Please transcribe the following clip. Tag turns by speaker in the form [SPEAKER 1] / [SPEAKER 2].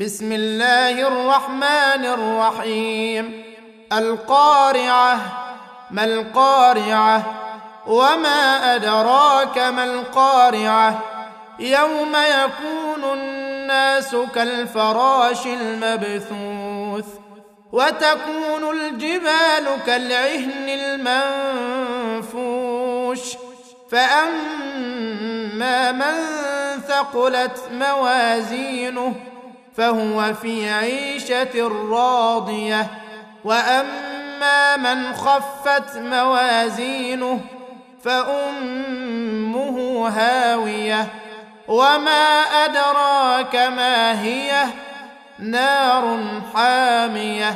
[SPEAKER 1] بسم الله الرحمن الرحيم القارعه ما القارعه وما ادراك ما القارعه يوم يكون الناس كالفراش المبثوث وتكون الجبال كالعهن المنفوش فاما من ثقلت موازينه فهو في عيشة راضية. وأما من خفت موازينه فأمه هاوية. وما أدراك ما هي؟ نار حامية.